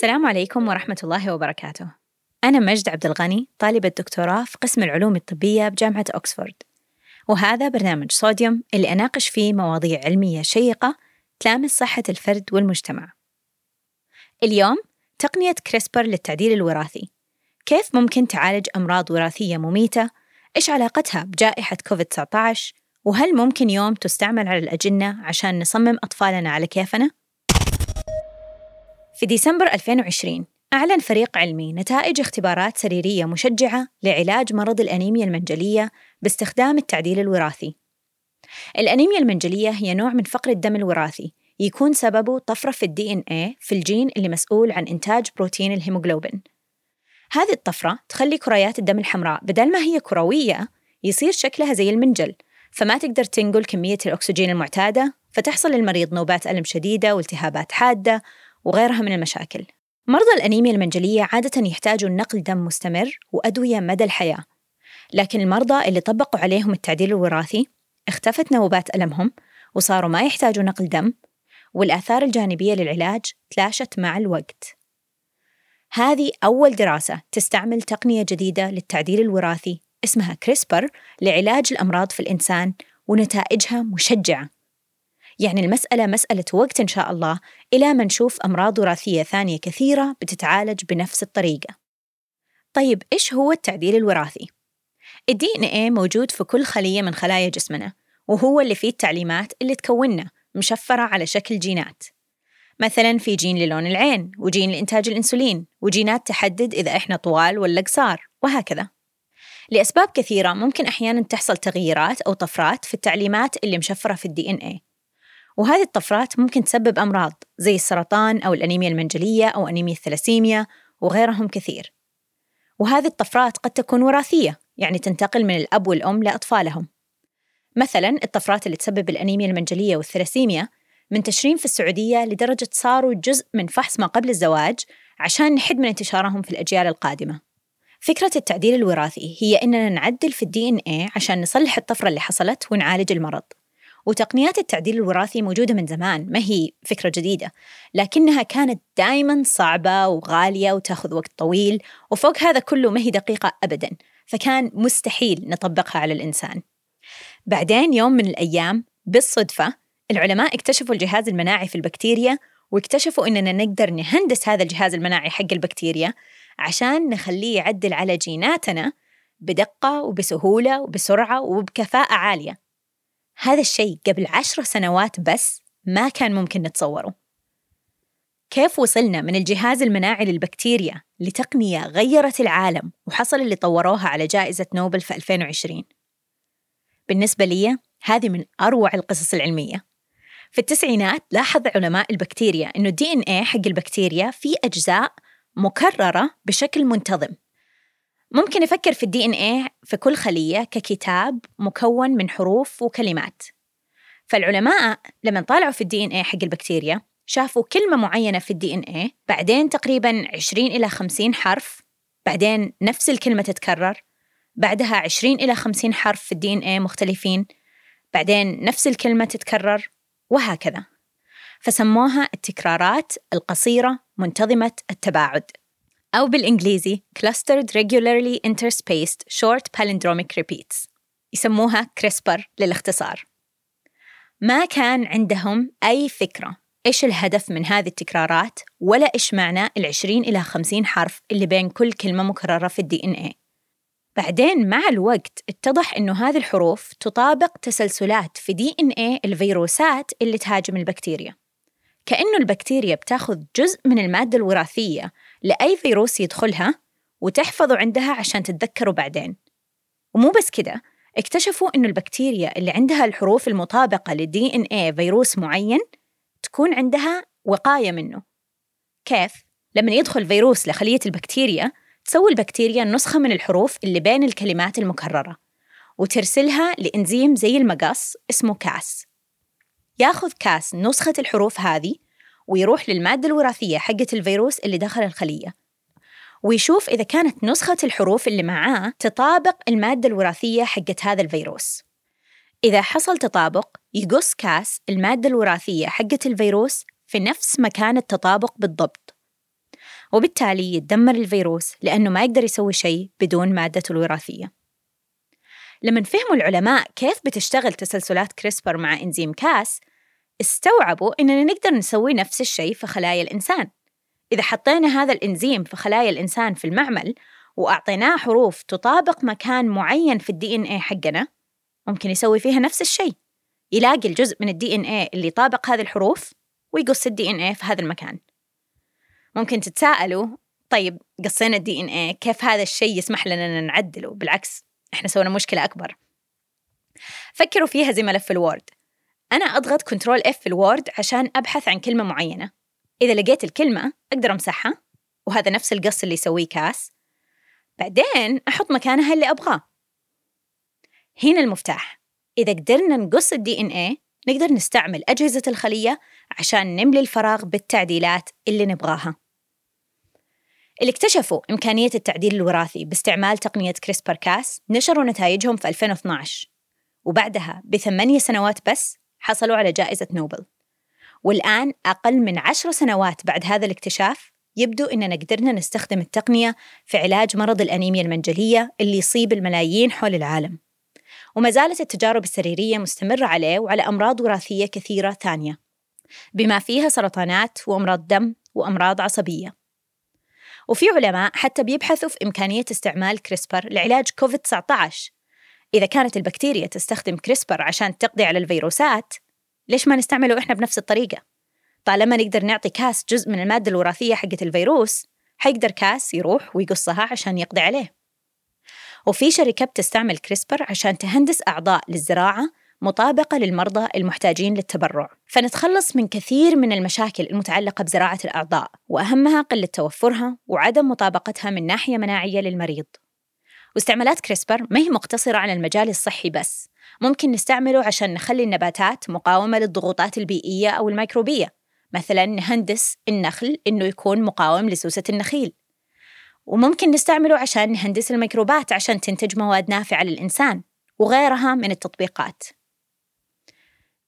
السلام عليكم ورحمة الله وبركاته. أنا مجد عبد الغني طالبة دكتوراه في قسم العلوم الطبية بجامعة أكسفورد. وهذا برنامج صوديوم اللي أناقش فيه مواضيع علمية شيقة تلامس صحة الفرد والمجتمع. اليوم تقنية كريسبر للتعديل الوراثي. كيف ممكن تعالج أمراض وراثية مميتة؟ إيش علاقتها بجائحة كوفيد-19؟ وهل ممكن يوم تستعمل على الأجنة عشان نصمم أطفالنا على كيفنا؟ في ديسمبر 2020 أعلن فريق علمي نتائج اختبارات سريرية مشجعة لعلاج مرض الأنيميا المنجلية باستخدام التعديل الوراثي. الأنيميا المنجلية هي نوع من فقر الدم الوراثي يكون سببه طفرة في ال DNA في الجين اللي مسؤول عن إنتاج بروتين الهيموغلوبين. هذه الطفرة تخلي كريات الدم الحمراء بدل ما هي كروية يصير شكلها زي المنجل فما تقدر تنقل كمية الأكسجين المعتادة فتحصل للمريض نوبات ألم شديدة والتهابات حادة وغيرها من المشاكل. مرضى الأنيميا المنجلية عادة يحتاجوا نقل دم مستمر وأدوية مدى الحياة لكن المرضى اللي طبقوا عليهم التعديل الوراثي اختفت نوبات ألمهم وصاروا ما يحتاجوا نقل دم والآثار الجانبية للعلاج تلاشت مع الوقت. هذه أول دراسة تستعمل تقنية جديدة للتعديل الوراثي اسمها كريسبر لعلاج الأمراض في الإنسان ونتائجها مشجعة. يعني المسألة مسألة وقت إن شاء الله إلى ما نشوف أمراض وراثية ثانية كثيرة بتتعالج بنفس الطريقة. طيب إيش هو التعديل الوراثي؟ إن إيه موجود في كل خلية من خلايا جسمنا وهو اللي فيه التعليمات اللي تكوننا مشفرة على شكل جينات. مثلا في جين للون العين وجين لإنتاج الأنسولين وجينات تحدد إذا إحنا طوال ولا قصار وهكذا. لأسباب كثيرة ممكن أحيانا تحصل تغييرات أو طفرات في التعليمات اللي مشفرة في الدي إن إيه وهذه الطفرات ممكن تسبب أمراض زي السرطان أو الأنيميا المنجلية أو أنيميا الثلاسيميا وغيرهم كثير. وهذه الطفرات قد تكون وراثية يعني تنتقل من الأب والأم لأطفالهم. مثلا الطفرات اللي تسبب الأنيميا المنجلية والثلاسيميا منتشرين في السعودية لدرجة صاروا جزء من فحص ما قبل الزواج عشان نحد من انتشارهم في الأجيال القادمة. فكرة التعديل الوراثي هي إننا نعدل في الدي إن عشان نصلح الطفرة اللي حصلت ونعالج المرض. وتقنيات التعديل الوراثي موجودة من زمان ما هي فكرة جديدة. لكنها كانت دائما صعبة وغالية وتأخذ وقت طويل وفوق هذا كله ما هي دقيقة أبدا فكان مستحيل نطبقها على الإنسان. بعدين يوم من الأيام بالصدفة العلماء اكتشفوا الجهاز المناعي في البكتيريا واكتشفوا إننا نقدر نهندس هذا الجهاز المناعي حق البكتيريا عشان نخليه يعدل على جيناتنا بدقة وبسهولة وبسرعة وبكفاءة عالية. هذا الشيء قبل عشر سنوات بس ما كان ممكن نتصوره. كيف وصلنا من الجهاز المناعي للبكتيريا لتقنية غيرت العالم وحصل اللي طوروها على جائزة نوبل في 2020 بالنسبة لي هذه من أروع القصص العلمية. في التسعينات لاحظ علماء البكتيريا أنه الدي إن إيه حق البكتيريا فيه أجزاء مكررة بشكل منتظم. ممكن نفكر في ال DNA في كل خلية ككتاب مكون من حروف وكلمات. فالعلماء لما طالعوا في ال DNA حق البكتيريا شافوا كلمة معينة في ال DNA بعدين تقريبا 20 إلى 50 حرف بعدين نفس الكلمة تتكرر بعدها 20 إلى 50 حرف في ال DNA مختلفين بعدين نفس الكلمة تتكرر وهكذا. فسموها التكرارات القصيرة منتظمة التباعد. أو بالإنجليزي Clustered Regularly Interspaced Short Palindromic Repeats. يسموها كريسبر للاختصار. ما كان عندهم أي فكرة إيش الهدف من هذه التكرارات ولا إيش معنى العشرين إلى خمسين حرف اللي بين كل كلمة مكررة في الدي إن إيه بعدين مع الوقت اتضح إنه هذه الحروف تطابق تسلسلات في دي إن إيه الفيروسات اللي تهاجم البكتيريا. كأنه البكتيريا بتاخذ جزء من المادة الوراثية لأي فيروس يدخلها وتحفظه عندها عشان تتذكره بعدين. ومو بس كده اكتشفوا إنه البكتيريا اللي عندها الحروف المطابقة للدي إن إيه فيروس معين تكون عندها وقاية منه. كيف؟ لما يدخل فيروس لخلية البكتيريا تسوي البكتيريا نسخة من الحروف اللي بين الكلمات المكررة وترسلها لإنزيم زي المقص اسمه كاس. ياخذ كاس نسخة الحروف هذه ويروح للمادة الوراثية حقة الفيروس اللي دخل الخلية. ويشوف إذا كانت نسخة الحروف اللي معاه تطابق المادة الوراثية حقة هذا الفيروس. إذا حصل تطابق يقص كاس المادة الوراثية حقة الفيروس في نفس مكان التطابق بالضبط. وبالتالي يتدمر الفيروس لأنه ما يقدر يسوي شيء بدون مادته الوراثية. لما فهموا العلماء كيف بتشتغل تسلسلات CRISPR مع إنزيم Cas استوعبوا إننا نقدر نسوي نفس الشيء في خلايا الإنسان. إذا حطينا هذا الإنزيم في خلايا الإنسان في المعمل وأعطيناه حروف تطابق مكان معين في ال DNA حقنا ممكن يسوي فيها نفس الشيء. يلاقي الجزء من ال DNA اللي يطابق هذه الحروف ويقص ال DNA في هذا المكان. ممكن تتساءلوا طيب قصينا ال DNA كيف هذا الشيء يسمح لنا نعدله؟ بالعكس إحنا سوينا مشكلة أكبر. فكروا فيها زي ملف ال Word. أنا أضغط control F في ال Word عشان أبحث عن كلمة معينة. إذا لقيت الكلمة أقدر أمسحها وهذا نفس القص اللي يسويه Cas. بعدين أحط مكانها اللي أبغاه. هنا المفتاح. إذا قدرنا نقص ال DNA نقدر نستعمل أجهزة الخلية عشان نملي الفراغ بالتعديلات اللي نبغاها. اللي اكتشفوا إمكانية التعديل الوراثي باستعمال تقنية كريسبر كاس نشروا نتائجهم في 2012 وبعدها بثمانية سنوات بس حصلوا على جائزة نوبل. والآن أقل من عشر سنوات بعد هذا الاكتشاف يبدو أننا قدرنا نستخدم التقنية في علاج مرض الأنيميا المنجلية اللي يصيب الملايين حول العالم. وما زالت التجارب السريرية مستمرة عليه وعلى أمراض وراثية كثيرة ثانية بما فيها سرطانات وأمراض دم وأمراض عصبية. وفي علماء حتى بيبحثوا في إمكانية استعمال CRISPR لعلاج كوفيد 19 إذا كانت البكتيريا تستخدم CRISPR عشان تقضي على الفيروسات ليش ما نستعمله إحنا بنفس الطريقة؟ طالما نقدر نعطي Cas جزء من المادة الوراثية حقة الفيروس حيقدر Cas يروح ويقصها عشان يقضي عليه. وفي شركة بتستعمل CRISPR عشان تهندس أعضاء للزراعة مطابقة للمرضى المحتاجين للتبرع. فنتخلص من كثير من المشاكل المتعلقة بزراعة الأعضاء وأهمها قلة توفرها وعدم مطابقتها من ناحية مناعية للمريض. واستعمالات كريسبر ما هي مقتصرة على المجال الصحي بس. ممكن نستعمله عشان نخلي النباتات مقاومة للضغوطات البيئية أو الميكروبية. مثلا نهندس النخل إنه يكون مقاوم لسوسة النخيل. وممكن نستعمله عشان نهندس الميكروبات عشان تنتج مواد نافعة للإنسان وغيرها من التطبيقات.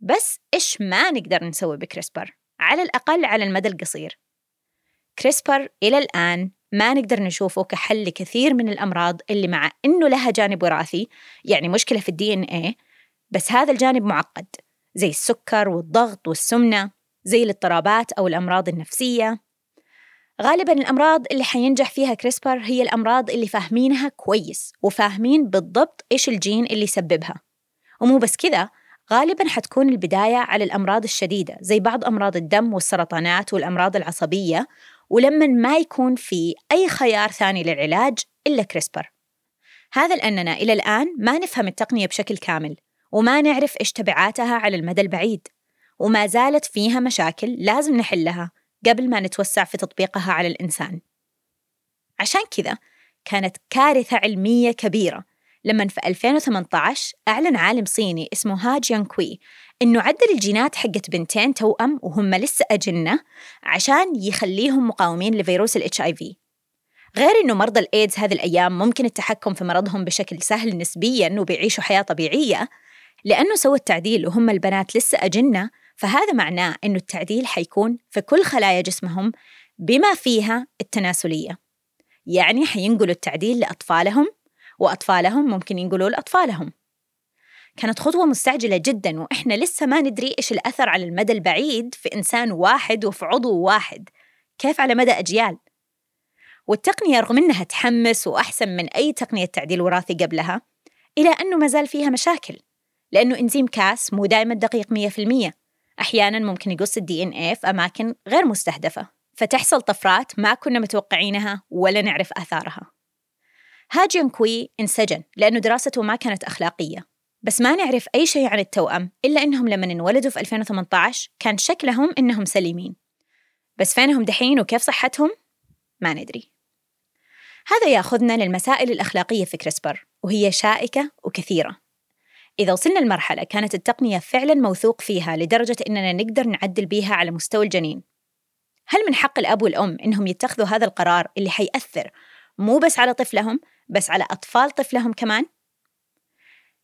بس إيش ما نقدر نسوي ب CRISPR؟ على الأقل على المدى القصير. CRISPR إلى الآن ما نقدر نشوفه كحل لكثير من الأمراض اللي مع إنه لها جانب وراثي يعني مشكلة في ال DNA بس هذا الجانب معقد زي السكر والضغط والسمنة زي الاضطرابات أو الأمراض النفسية. غالبا الأمراض اللي حينجح فيها CRISPR هي الأمراض اللي فاهمينها كويس وفاهمين بالضبط إيش الجين اللي يسببها. ومو بس كذا غالبا حتكون البداية على الأمراض الشديدة زي بعض أمراض الدم والسرطانات والأمراض العصبية ولما ما يكون في أي خيار ثاني للعلاج إلا كريسبر هذا لأننا إلى الآن ما نفهم التقنية بشكل كامل وما نعرف إيش تبعاتها على المدى البعيد وما زالت فيها مشاكل لازم نحلها قبل ما نتوسع في تطبيقها على الإنسان. عشان كذا كانت كارثة علمية كبيرة لما في 2018 أعلن عالم صيني اسمه ها جيان كوي إنه عدل الجينات حقت بنتين توأم وهم لسه أجنة عشان يخليهم مقاومين لفيروس الاتش آي في. غير إنه مرضى الإيدز هذه الأيام ممكن التحكم في مرضهم بشكل سهل نسبياً وبيعيشوا حياة طبيعية لأنه سوى التعديل وهم البنات لسه أجنة فهذا معناه إنه التعديل حيكون في كل خلايا جسمهم بما فيها التناسلية. يعني حينقلوا التعديل لأطفالهم وأطفالهم ممكن ينقلوا لأطفالهم. كانت خطوة مستعجلة جدا وإحنا لسه ما ندري إيش الأثر على المدى البعيد في إنسان واحد وفي عضو واحد. كيف على مدى أجيال؟ والتقنية رغم أنها تحمس وأحسن من أي تقنية تعديل وراثي قبلها إلى أنه ما زال فيها مشاكل لأنه إنزيم كاس مو دائما دقيق 100% أحيانا ممكن يقص ال DNA في أماكن غير مستهدفة فتحصل طفرات ما كنا متوقعينها ولا نعرف آثارها. هي جيانكوي انسجن لأنه دراسته ما كانت أخلاقية. بس ما نعرف أي شيء عن التوأم إلا إنهم لما انولدوا في 2018 كان شكلهم إنهم سليمين. بس فينهم دحين وكيف صحتهم؟ ما ندري. هذا يأخذنا للمسائل الأخلاقية في CRISPR وهي شائكة وكثيرة. إذا وصلنا لمرحلة كانت التقنية فعلا موثوق فيها لدرجة إننا نقدر نعدل بيها على مستوى الجنين. هل من حق الأب والأم إنهم يتخذوا هذا القرار اللي حيأثر مو بس على طفلهم بس على أطفال طفلهم كمان؟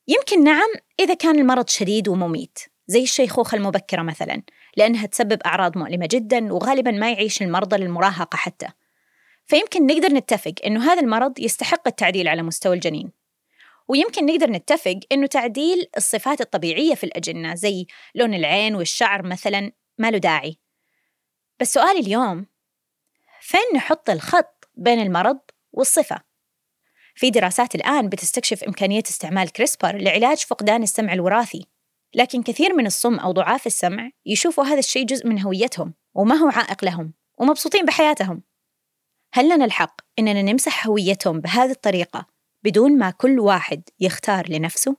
يمكن نعم إذا كان المرض شديد ومميت زي الشيخوخة المبكرة مثلا لأنها تسبب أعراض مؤلمة جدا وغالبا ما يعيش المرضى للمراهقة حتى فيمكن نقدر نتفق إنه هذا المرض يستحق التعديل على مستوى الجنين ويمكن نقدر نتفق إنه تعديل الصفات الطبيعية في الأجنة زي لون العين والشعر مثلا ما له داعي بس سؤالي اليوم فين نحط الخط بين المرض والصفة؟ في دراسات الآن بتستكشف إمكانية استعمال كريسبر لعلاج فقدان السمع الوراثي لكن كثير من الصم أو ضعاف السمع يشوفوا هذا الشيء جزء من هويتهم وما هو عائق لهم ومبسوطين بحياتهم هل لنا الحق إننا نمسح هويتهم بهذه الطريقة بدون ما كل واحد يختار لنفسه؟